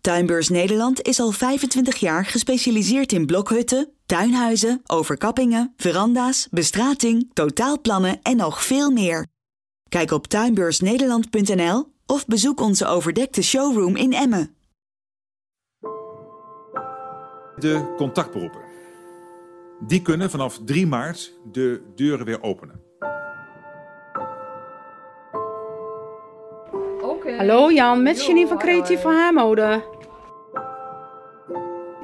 Tuinbeurs Nederland is al 25 jaar gespecialiseerd in blokhutten, tuinhuizen, overkappingen, veranda's, bestrating, totaalplannen en nog veel meer. Kijk op tuinbeursnederland.nl of bezoek onze overdekte showroom in Emmen. De contactberoepen. Die kunnen vanaf 3 maart de deuren weer openen. Hallo Jan, met Janine van Creatief van Haarmode.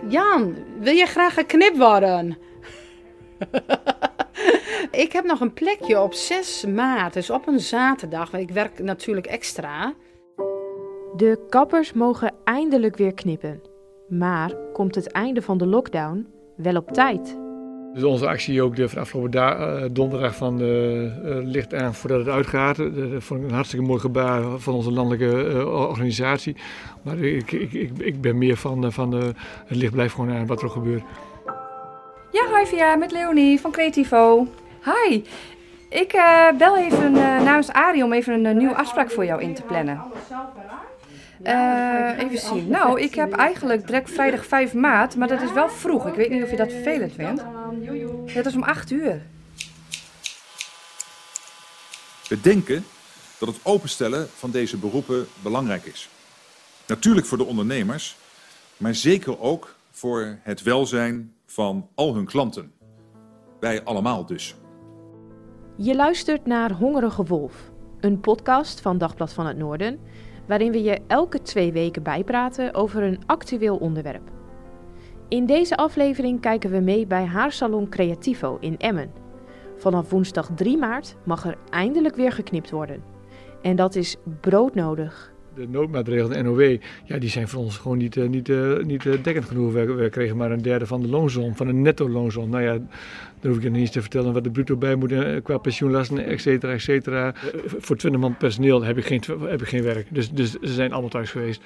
Jan, wil jij graag geknipt worden? ik heb nog een plekje op 6 maart, dus op een zaterdag. Ik werk natuurlijk extra. De kappers mogen eindelijk weer knippen. Maar komt het einde van de lockdown wel op tijd? Dus onze actie ook de afgelopen da- uh, donderdag van uh, uh, ligt aan voordat het uitgaat. Dat vond ik een hartstikke mooi gebaar van onze landelijke organisatie. Maar ik, ik, ik, ik, ben meer van, van het licht blijft gewoon aan wat er gebeurt. Ja, hi Via, met Leonie van Creativo. Hi, ik bel even namens Arie om even een nieuwe afspraak voor jou in te plannen. Uh, even zien. Nou, ik heb eigenlijk direct vrijdag 5 maart, maar dat is wel vroeg. Ik weet niet of je dat vervelend vindt. Het is om 8 uur. We denken dat het openstellen van deze beroepen belangrijk is. Natuurlijk voor de ondernemers, maar zeker ook voor het welzijn van al hun klanten. Wij allemaal dus. Je luistert naar Hongerige Wolf, een podcast van Dagblad van het Noorden waarin we je elke twee weken bijpraten over een actueel onderwerp. In deze aflevering kijken we mee bij Haarsalon Creativo in Emmen. Vanaf woensdag 3 maart mag er eindelijk weer geknipt worden. En dat is broodnodig de noodmaatregelen, de NOW, ja, die zijn voor ons gewoon niet, uh, niet, uh, niet uh, dekkend genoeg. We, we, kregen maar een derde van de loonsom, van de netto loonsom. Nou ja, dan hoef ik je niet eens te vertellen wat er bruto bij moet qua pensioenlasten, et cetera, et cetera. voor 20 man personeel heb ik geen, heb ik geen werk. Dus, dus ze zijn allemaal thuis geweest.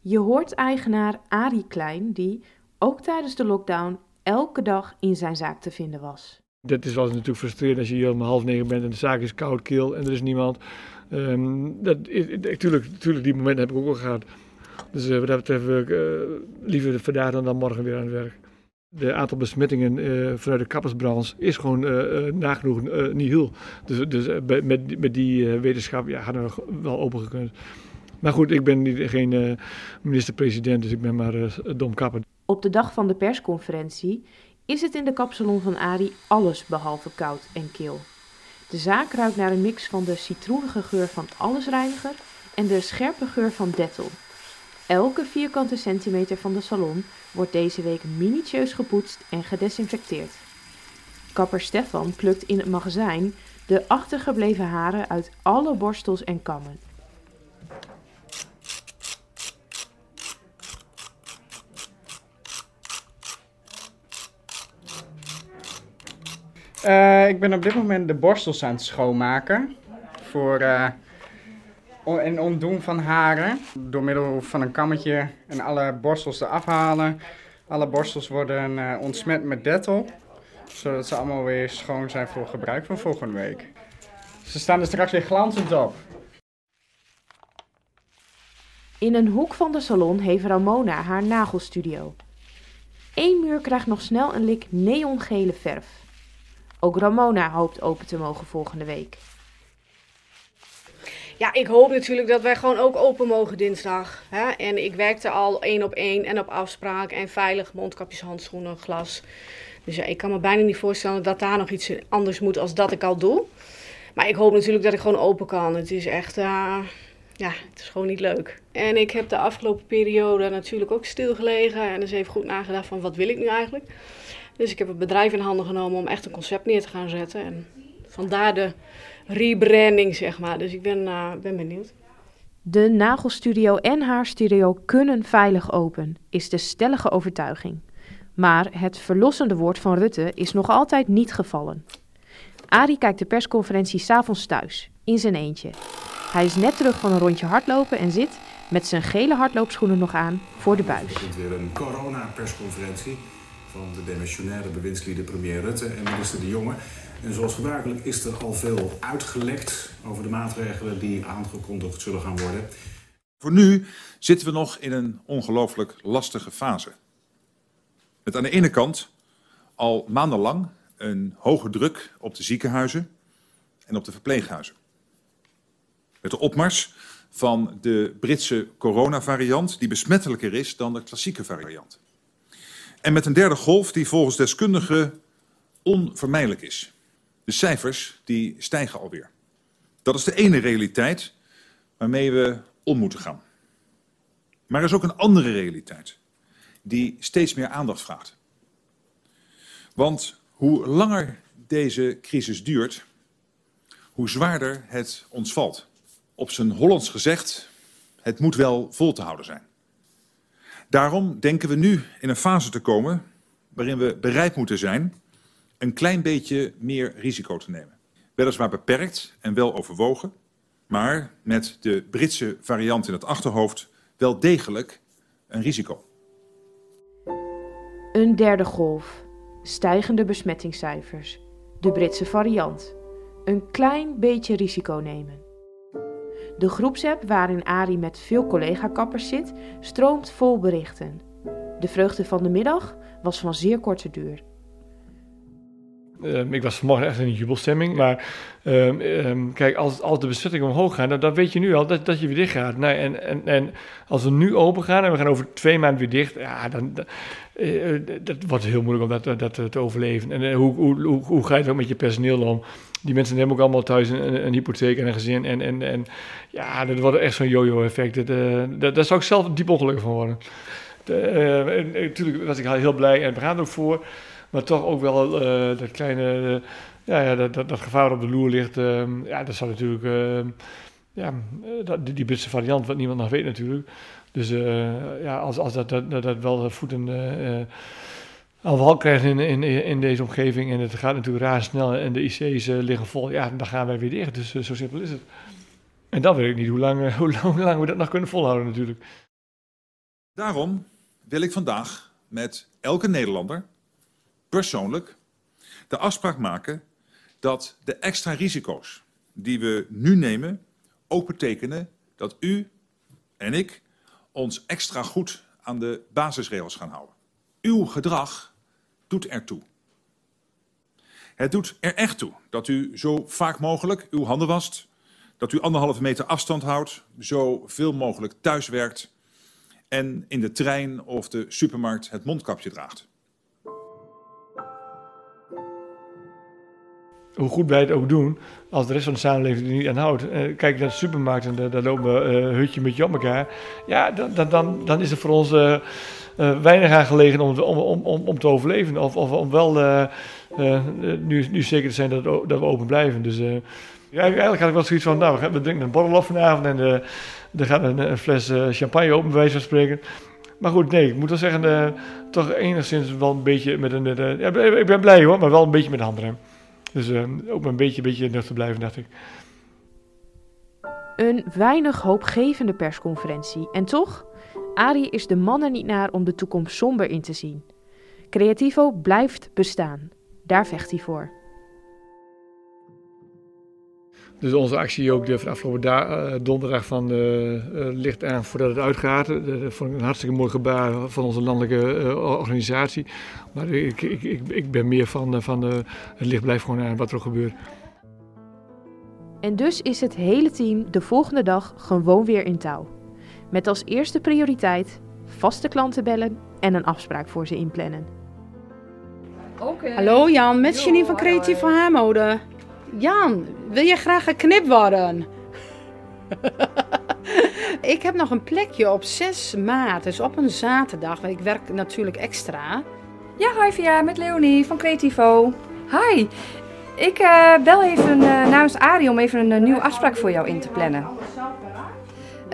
Je hoort eigenaar Arie Klein, die ook tijdens de lockdown elke dag in zijn zaak te vinden was. Dat is wel natuurlijk frustrerend als je hier om half negen bent en de zaak is koud, kil en er is niemand. Um, dat, tuurlijk, tuurlijk, die momenten heb ik ook al gehad. Dus uh, wat dat betreft uh, liever vandaag dan, dan morgen weer aan het werk. De aantal besmettingen uh, vanuit de kappersbranche is gewoon nagenoeg niet heel. Dus, dus met, met die wetenschap ja, hadden we wel open gekund. Maar goed, ik ben niet, geen minister-president, dus ik ben maar dom kapper. Op de dag van de persconferentie is het in de kapsalon van Ari alles behalve koud en kil. De zaak ruikt naar een mix van de citroenige geur van allesreiniger en de scherpe geur van Dettol. Elke vierkante centimeter van de salon wordt deze week minutieus gepoetst en gedesinfecteerd. Kapper Stefan plukt in het magazijn de achtergebleven haren uit alle borstels en kammen. Uh, ik ben op dit moment de borstels aan het schoonmaken. Voor uh, een ontdoen van haren. Door middel van een kammetje en alle borstels eraf halen. Alle borstels worden uh, ontsmet met Dettol. Zodat ze allemaal weer schoon zijn voor gebruik van volgende week. Ze staan er straks weer glanzend op. In een hoek van de salon heeft Ramona haar nagelstudio. Eén muur krijgt nog snel een lik neongele verf. Ook Ramona hoopt open te mogen volgende week. Ja, ik hoop natuurlijk dat wij gewoon ook open mogen dinsdag. Hè? En ik werkte al één op één en op afspraak en veilig mondkapjes, handschoenen, glas. Dus ja, ik kan me bijna niet voorstellen dat daar nog iets anders moet als dat ik al doe. Maar ik hoop natuurlijk dat ik gewoon open kan. Het is echt, uh, ja, het is gewoon niet leuk. En ik heb de afgelopen periode natuurlijk ook stilgelegen en dus even goed nagedacht van wat wil ik nu eigenlijk. Dus ik heb het bedrijf in handen genomen om echt een concept neer te gaan zetten. En vandaar de rebranding, zeg maar. Dus ik ben, uh, ben benieuwd. De nagelstudio en haarstudio kunnen veilig open, is de stellige overtuiging. Maar het verlossende woord van Rutte is nog altijd niet gevallen. Arie kijkt de persconferentie s'avonds thuis, in zijn eentje. Hij is net terug van een rondje hardlopen en zit, met zijn gele hardloopschoenen nog aan, voor de buis. Er komt weer een corona-persconferentie van de demissionaire bewindslieden premier Rutte en minister De Jonge. En zoals gebruikelijk is er al veel uitgelekt over de maatregelen die aangekondigd zullen gaan worden. Voor nu zitten we nog in een ongelooflijk lastige fase. Met aan de ene kant al maandenlang een hoge druk op de ziekenhuizen en op de verpleeghuizen. Met de opmars van de Britse coronavariant, die besmettelijker is dan de klassieke variant. En met een derde golf die volgens deskundigen onvermijdelijk is. De cijfers die stijgen alweer. Dat is de ene realiteit waarmee we om moeten gaan. Maar er is ook een andere realiteit die steeds meer aandacht vraagt. Want hoe langer deze crisis duurt, hoe zwaarder het ons valt. Op zijn Hollands gezegd, het moet wel vol te houden zijn. Daarom denken we nu in een fase te komen waarin we bereid moeten zijn een klein beetje meer risico te nemen. Weliswaar beperkt en wel overwogen, maar met de Britse variant in het achterhoofd wel degelijk een risico. Een derde golf. Stijgende besmettingscijfers. De Britse variant. Een klein beetje risico nemen. De groepsapp waarin Ari met veel collega-kappers zit, stroomt vol berichten. De vreugde van de middag was van zeer korte duur. Um, ik was vanmorgen echt in een jubelstemming. Maar um, um, kijk, als, als de bezettingen omhoog gaan, dan, dan, weet je nu al dat, dat je weer dicht gaat. Nou, en, en, en als we nu open gaan en we gaan over twee maanden weer dicht, ja, dan, dan uh, dat wordt heel moeilijk om dat, dat, te overleven. En uh, hoe, hoe, hoe, hoe, ga je ook met je personeel om? Die mensen hebben ook allemaal thuis een, een hypotheek en een gezin. En, en, en ja, dat wordt echt zo'n yo-yo-effect. Dat, dat, daar zou ik zelf diep ongelukkig van worden. Natuurlijk was ik heel blij en we gaan ook voor. Maar toch ook wel dat kleine, ja, ja dat, dat, dat, gevaar op de loer ligt. Uh, ja, dat zou natuurlijk, ehm, ja, dat, die, die Britse variant, wat niemand nog weet natuurlijk. Dus eh, ja, als, als dat, dat, dat wel voeten aan wal krijgt in, in, in deze omgeving en het gaat natuurlijk razendsnel en de IC's liggen vol, ja, dan gaan wij weer dicht. Dus zo simpel is het. En dan weet ik niet hoe lang, hoe, lang, hoe lang we dat nog kunnen volhouden natuurlijk. Daarom wil ik vandaag met elke Nederlander persoonlijk de afspraak maken dat de extra risico's die we nu nemen ook betekenen dat u en ik ons extra goed aan de basisregels gaan houden. Uw gedrag doet ertoe. Het doet er echt toe dat u zo vaak mogelijk uw handen wast, dat u anderhalve meter afstand houdt, zo veel mogelijk thuis werkt en in de trein of de supermarkt het mondkapje draagt. hoe goed wij het ook doen, als de rest van de samenleving er niet aan houdt. Uh, kijk naar de supermarkt en daar lopen hutje met je op elkaar. Ja, dan, dan, dan is het voor ons uh, weinig aan gelegen om, om, om, om te overleven. Of, of om wel nu, nu zeker te zijn dat, dat we open blijven. Dus eigenlijk had ik wel zoiets van, nou, we, drinken een borrel op vanavond en er gaat een, een fles champagne open, bij wijze van spreken. Maar goed, nee, ik moet wel zeggen, toch enigszins wel een beetje met een... ja, ik ben blij hoor, maar wel een beetje met de handrem. Dus ook een beetje, beetje nuchter blijven, dacht ik. Een weinig hoopgevende persconferentie. En toch, Arie is de man er niet naar om de toekomst somber in te zien. Creativo blijft bestaan. Daar vecht hij voor. Dus onze actie ook de afgelopen da- uh, donderdag van uh, uh, ligt aan voordat het uitgaat. Dat vond ik een hartstikke mooi gebaar van onze landelijke organisatie. Maar ik, ik, ik, ik ben meer van, van het licht blijft gewoon aan wat er ook gebeurt. En dus is het hele team de volgende dag gewoon weer in touw. Met als eerste prioriteit vaste klanten bellen en een afspraak voor ze inplannen. Hallo Jan, met Janine van Creatieve Haarmode. Jan, wil je graag geknipt worden? ik heb nog een plekje op 6 maart, dus op een zaterdag. Want ik werk natuurlijk extra. Ja, hi Via, met Leonie van Creativo. Hi, ik eh, bel even eh, namens Arie om even een eh, nieuwe afspraak voor jou in te plannen.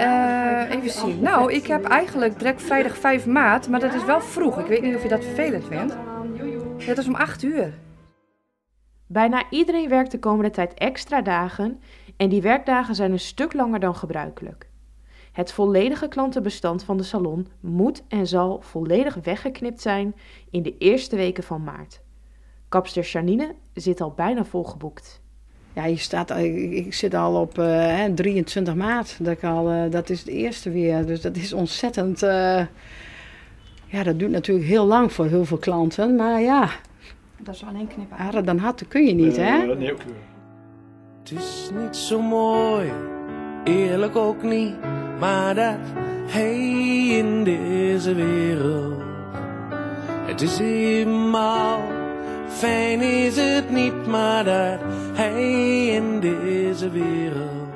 Eh, even zien. Nou, ik heb eigenlijk direct vrijdag 5 maart, maar dat is wel vroeg. Ik weet niet of je dat vervelend vindt. Het is om 8 uur. Bijna iedereen werkt de komende tijd extra dagen en die werkdagen zijn een stuk langer dan gebruikelijk. Het volledige klantenbestand van de salon moet en zal volledig weggeknipt zijn in de eerste weken van maart. Kapster Janine zit al bijna volgeboekt. Ja, je staat, ik, ik zit al op eh, hè, 23 maart. Dat, ik al, eh, dat is het eerste weer. Dus dat is ontzettend. eh, ja, dat duurt natuurlijk heel lang voor heel veel klanten. Maar ja, Dat is alleen knippen. harder dan harder kun je niet, hè? Eh, nee, ook, Het is niet zo mooi, eerlijk ook niet, maar dat hij in deze wereld. Het is eenmaal, fijn is het niet, maar dat hij in deze wereld.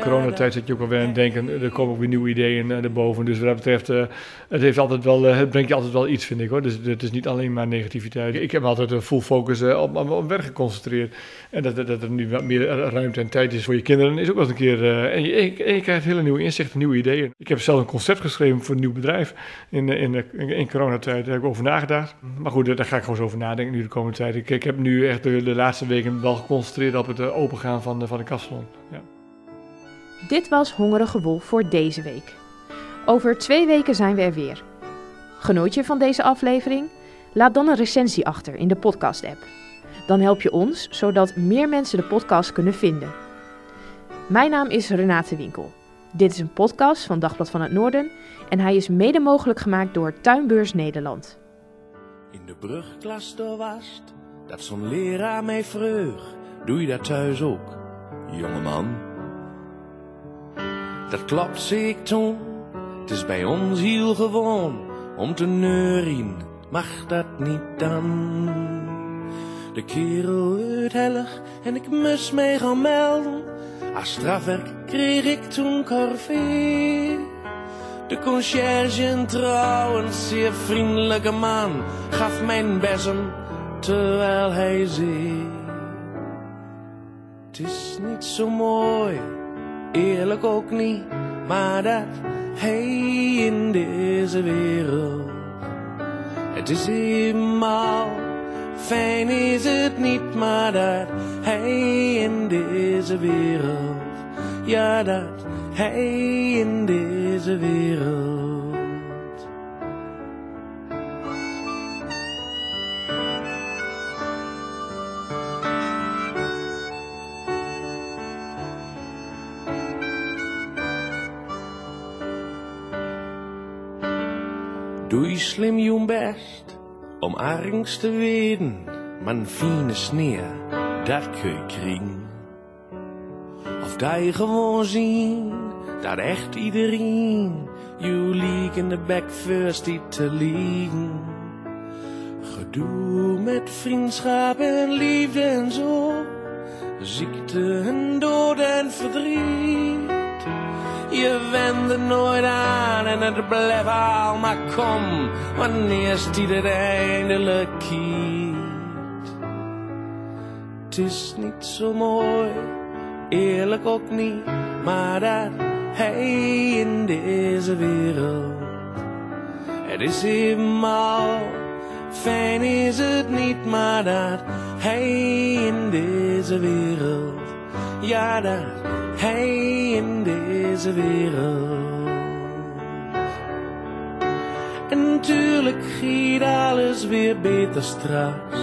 Coronatijd zit je ook wel weer aan het denken. Er komen ook weer nieuwe ideeën eh, erboven. Dus wat dat betreft, eh, het, heeft altijd wel, eh, het brengt je altijd wel iets, vind ik hoor. Dus het is niet alleen maar negativiteit. Ik heb altijd een full focus eh, op, op, op werk geconcentreerd. En dat, dat, er nu wat meer ruimte en tijd is voor je kinderen, is ook wel eens een keer. eh, en, je, en je krijgt hele nieuwe inzichten, nieuwe ideeën. Ik heb zelf een concept geschreven voor een nieuw bedrijf in, eh, in, in, in coronatijd. Daar heb ik over nagedacht. Maar goed, daar ga ik gewoon eens over nadenken nu de komende tijd. Ik, ik heb nu echt de, de laatste weken wel geconcentreerd op het eh, opengaan van de, van de. Ja. Dit was Hongerige Wolf voor deze week. Over twee weken zijn we er weer. Genoot je van deze aflevering? Laat dan een recensie achter in de podcast-app. Dan help je ons, zodat meer mensen de podcast kunnen vinden. Mijn naam is Renate Winkel. Dit is een podcast van Dagblad van het Noorden en hij is mede mogelijk gemaakt door Tuinbeurs Nederland. In de brugklas was, dat zo'n leraar mij vreug. Doe je dat thuis ook, jongeman? Dat klopt, zei ik toen. Het is bij ons heel gewoon om te neurien. Mag dat niet dan? De kerel werd hellig en ik moest mij gaan melden. Als strafwerk kreeg ik toen corvée. De conciërge, een trouwens zeer vriendelijke man, gaf mijn bessen terwijl hij zei: Het is niet zo mooi, eerlijk ook niet, maar dat hij in deze wereld. Het is eenmaal, fijn is het niet, maar dat hij in deze wereld. Ja, dat hij in deze wereld. Doe slim je best om angst te weten, maar fine sneer, dat kun je kriegen. Of dat je gewoon zien, dat echt iedereen je liek in de bek first die te liegen. Gedoe met vriendschap en liefde en zo, ziekte en dood en verdriet. Je wende nooit aan en het bleef al maar kom, wanneer die het eindelijk kiet. Het is niet zo mooi, eerlijk ook niet, maar dat hij in deze wereld. Het is eenmaal, fijn is het niet, maar dat hij in deze wereld. Ja, dat hij in deze wereld. En natuurlijk giet alles weer beter straks.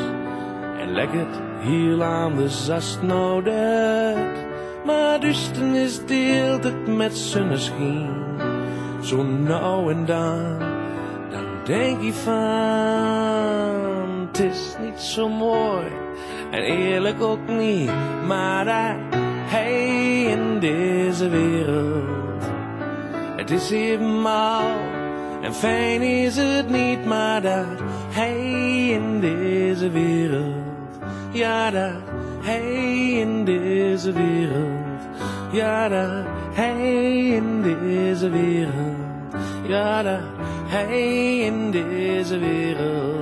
En lekkert heel anders als het nou dat. Maar duisternis deelt het met zonneschijn. Zo nou en dan, dan denk je van, het is niet zo mooi. En eerlijk ook niet, maar dat hey in deze wereld. Het is eenmaal en fijn is het niet, maar dat hey in deze wereld. Ja, dat hey in deze wereld. Ja, dat hey in deze wereld. Ja, dat hey in deze wereld.